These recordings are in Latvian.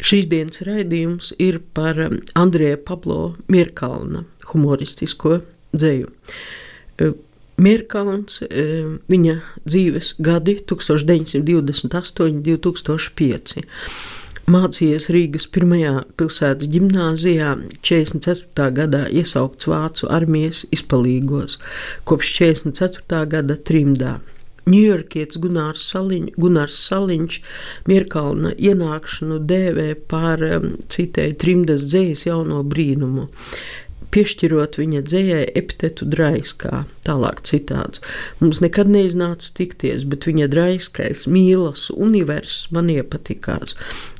Šīs dienas raidījums ir par um, Andrija Pablo Mirkalna humoristisko dzēju. Uh, Mirkalns, um, viņa dzīves gadi 1928, 2005. Mācījies Rīgas pirmajā pilsētas gimnājā, 44. gadā iesaukts Vācu armijas izpalīgos, kopš 44. gada trimdā. Ņujorkietis Gunārs, Saliņ, Gunārs Saliņš Mirkalna ienākšanu dēvē par, um, citēju, trimdas dzējas jauno brīnumu piešķirot viņa dzējai epitetu draiskā. Tālāk citāts. Mums nekad neiznāca tikties, bet viņa draiskais mīlas universs man iepatikās.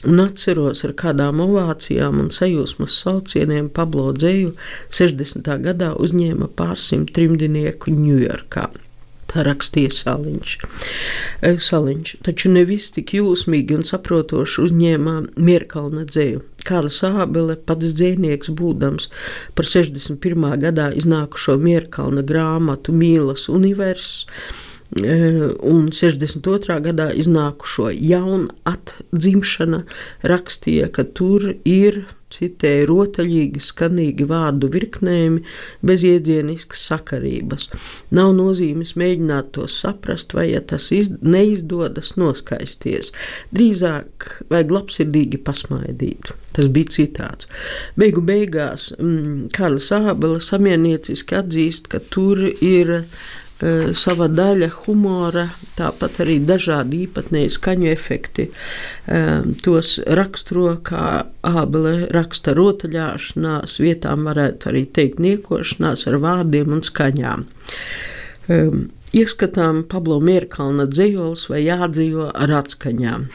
Un atceros ar kādām ovācijām un sajūsmas saucieniem Pablo dzēju 60. gadā uzņēma pārsimt trimdinieku Ņujorkā. Tā rakstīja Saliņš. E, Saliņš taču nevis tik jūsmīgi un saprotoši uzņēmā Mierkalna dzēju. Kāla Sābele, pats dzēnieks, būdams par 61. gadā iznākušo Mierkalna grāmatu Mīlas universs, e, un 62. gadā iznākušo jaunu atdzimšana rakstīja, ka tur ir citēja rotaļīgi, skanīgi vārdu virknējumi, bez iedieniskas sakarības. Nav nozīmes mēģināt to saprast, vai, ja tas iz, neizdodas, noskaisties. Drīzāk vajag labsirdīgi pasmaidīt. Tas bija citāts. Beigu beigās mm, Kārlis Ābela samienieciski atzīst, ka tur ir Eh, sava daļa humora, tāpat arī dažādi īpatnēji skaņu efekti. Eh, tos raksturo kā ābele raksta rotaļāšanās, vietām varētu arī teikt niekošanās ar vārdiem un skaņām. Eh, ieskatām Pablo Mierkalna dzējols vai jādzīvo ar atskaņām.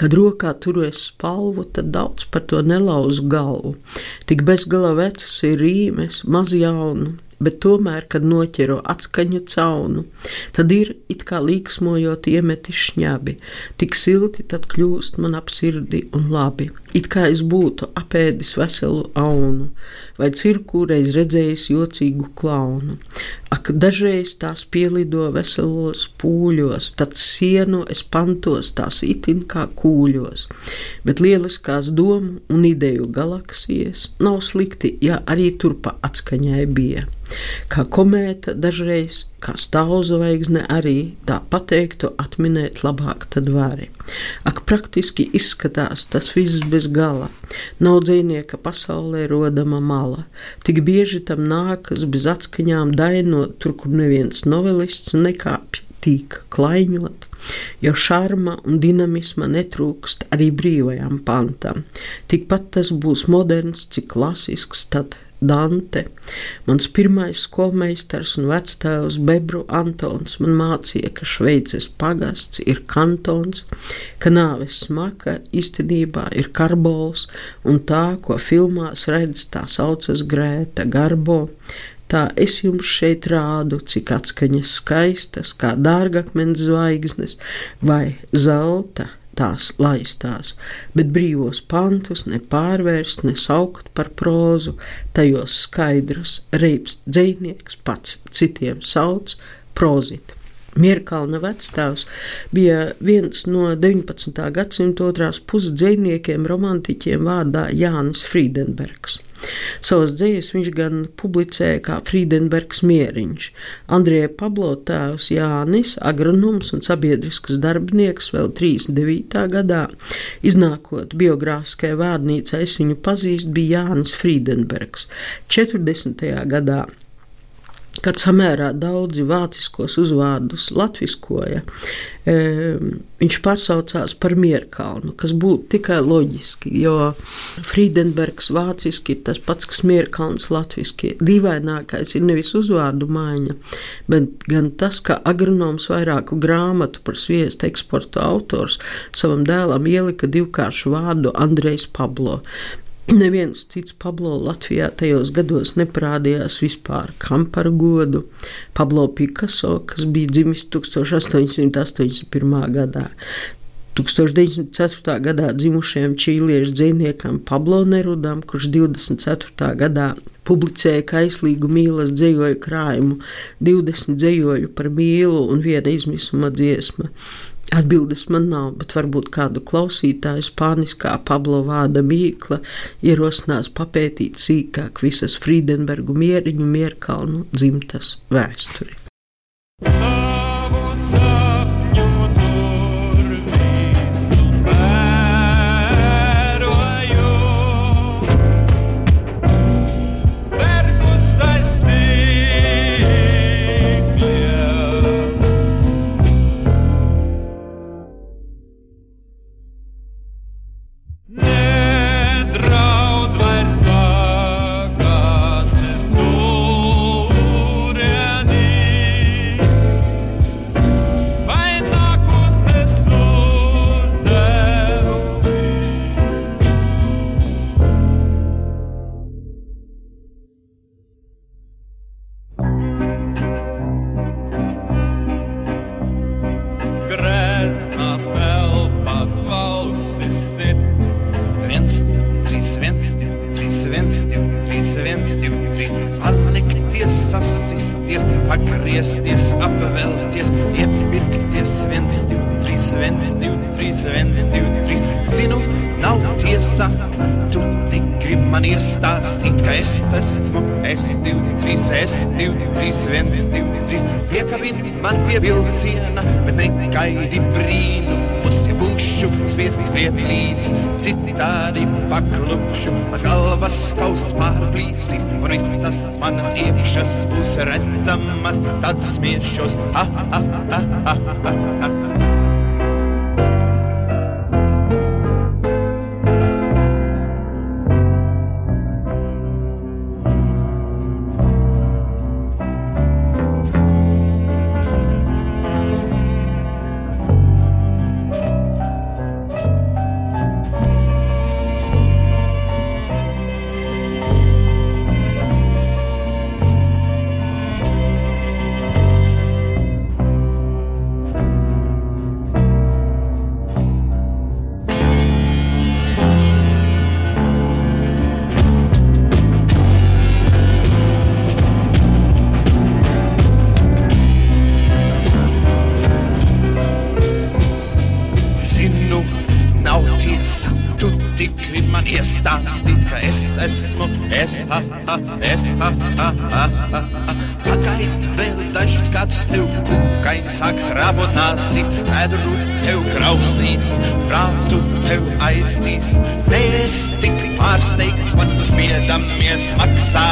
Kad rokā turos spalvu, tad daudz par to nelauzu galvu. Tik bezgala vecas ir rīmes, maz jaunu, bet tomēr, kad noķero atskaņu caunu, tad ir it kā līksmojot iemeti šņabi, tik silti tad kļūst man ap sirdi un labi, it kā es būtu apēdis veselu aunu, vai cirkūreiz redzējis jocīgu klaunu. Ak, dažreiz tās pielido veselos pūļos, tad sienu es pantos tās itin kā kūļos, bet lieliskās domu un ideju galaksijas nav slikti, ja arī turpa atskaņai bija. Kā komēta dažreiz, kā stāvzvaigzne arī tā pateiktu atminēt labāk tad vari. Ak, praktiski izskatās tas viss bez gala. Nav dzīvnieka pasaulē rodama mala. Tik bieži tam nākas bez atskaņām dainot, tur, kur neviens novelists nekāpj tīk klaiņot, jo šarma un dinamisma netrūkst arī brīvajām pantam. Tikpat tas būs moderns, cik klasisks, tad Dante. Mans pirmais skolmeistars un vectēvs Bebru Antons man mācīja, ka Šveices pagasts ir kantons, ka nāves smaka īstenībā ir karbols, un tā, ko filmās redz, tā saucas Grēta Garbo. Tā es jums šeit rādu, cik atskaņas skaistas, kā dārgakmens zvaigznes vai zelta tās laistās, bet brīvos pantus nepārvērst, nesaukt par prózu, tajos skaidrs, reips dzēnieks pats citiem sauc prozit. Mierkalna vecstāvs bija viens no 19. gadsimta otrās puses dzīsniekiem, romantiķiem vārdā Jānis Friedenbergs. Savas dzējas viņš gan publicēja kā Friedenbergs mieriņš. Andrija Pablo tēvs Jānis, agronoms un sabiedrisks darbinieks vēl 39. gadā, iznākot biogrāfiskajā vārnīcā, es viņu pazīstu, bija Jānis Friedenbergs. 40. gadā kad samērā daudzi vāciskos uzvārdus latviskoja, e, viņš pārsaucās par Mierkalnu, kas būtu tikai loģiski, jo Friedenbergs vāciski ir tas pats, kas Mierkalns latviski. Dīvainākais ir nevis uzvārdu maiņa, bet gan tas, ka agronoms vairāku grāmatu par sviestu eksporta autors savam dēlam ielika divkāršu vārdu Andrejs Pablo. Neviens cits Pablo Latvijā tajos gados neparādījās vispār kam par godu. Pablo Picasso, kas bija dzimis 1881. gadā, 1904. gadā dzimušajam čīliešu dzīsniekam Pablo Nerudam, kurš 24. gadā publicēja kaislīgu mīlas dzējoļu krājumu, 20 dzējoļu par mīlu un viena izmisuma dziesma. Atbildes man nav, bet varbūt kādu klausītāju spāniskā Pablo vārda mīkla ierosinās papētīt sīkāk visas Friedenbergu mieriņu mierkalnu dzimtas vēsturi. stūri, palikties, sasisties, pagriezties, apvelties, iepirkties, viens, divi, trīs, viens, divi, trīs, viens, divi, trīs. Zinu, nav tiesa. Tu tik gribi man iestāstīt, ka es esmu S23, S23, 123. Piekabini man pie vilciena, bet negaidi brīnumu tad smiešos. Ha, ha, ha, ha, ha, ha. esmu, es ha, ha, es ha, ha, ha, ha, ha. Pagaid vēl dažus gadus tev, kaini sāks rabotnāsi, medru tev grauzīs, prātu tev aizstīs. Mēs tik pārsteigts, pats tu smiedamies maksā.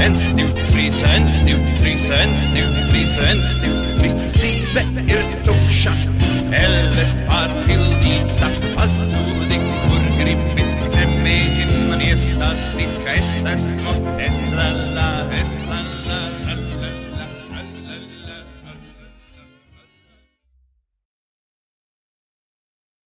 Viens, div, trīs, viens, div, trīs, viens, div, trīs, viens, div, trīs. Dzīve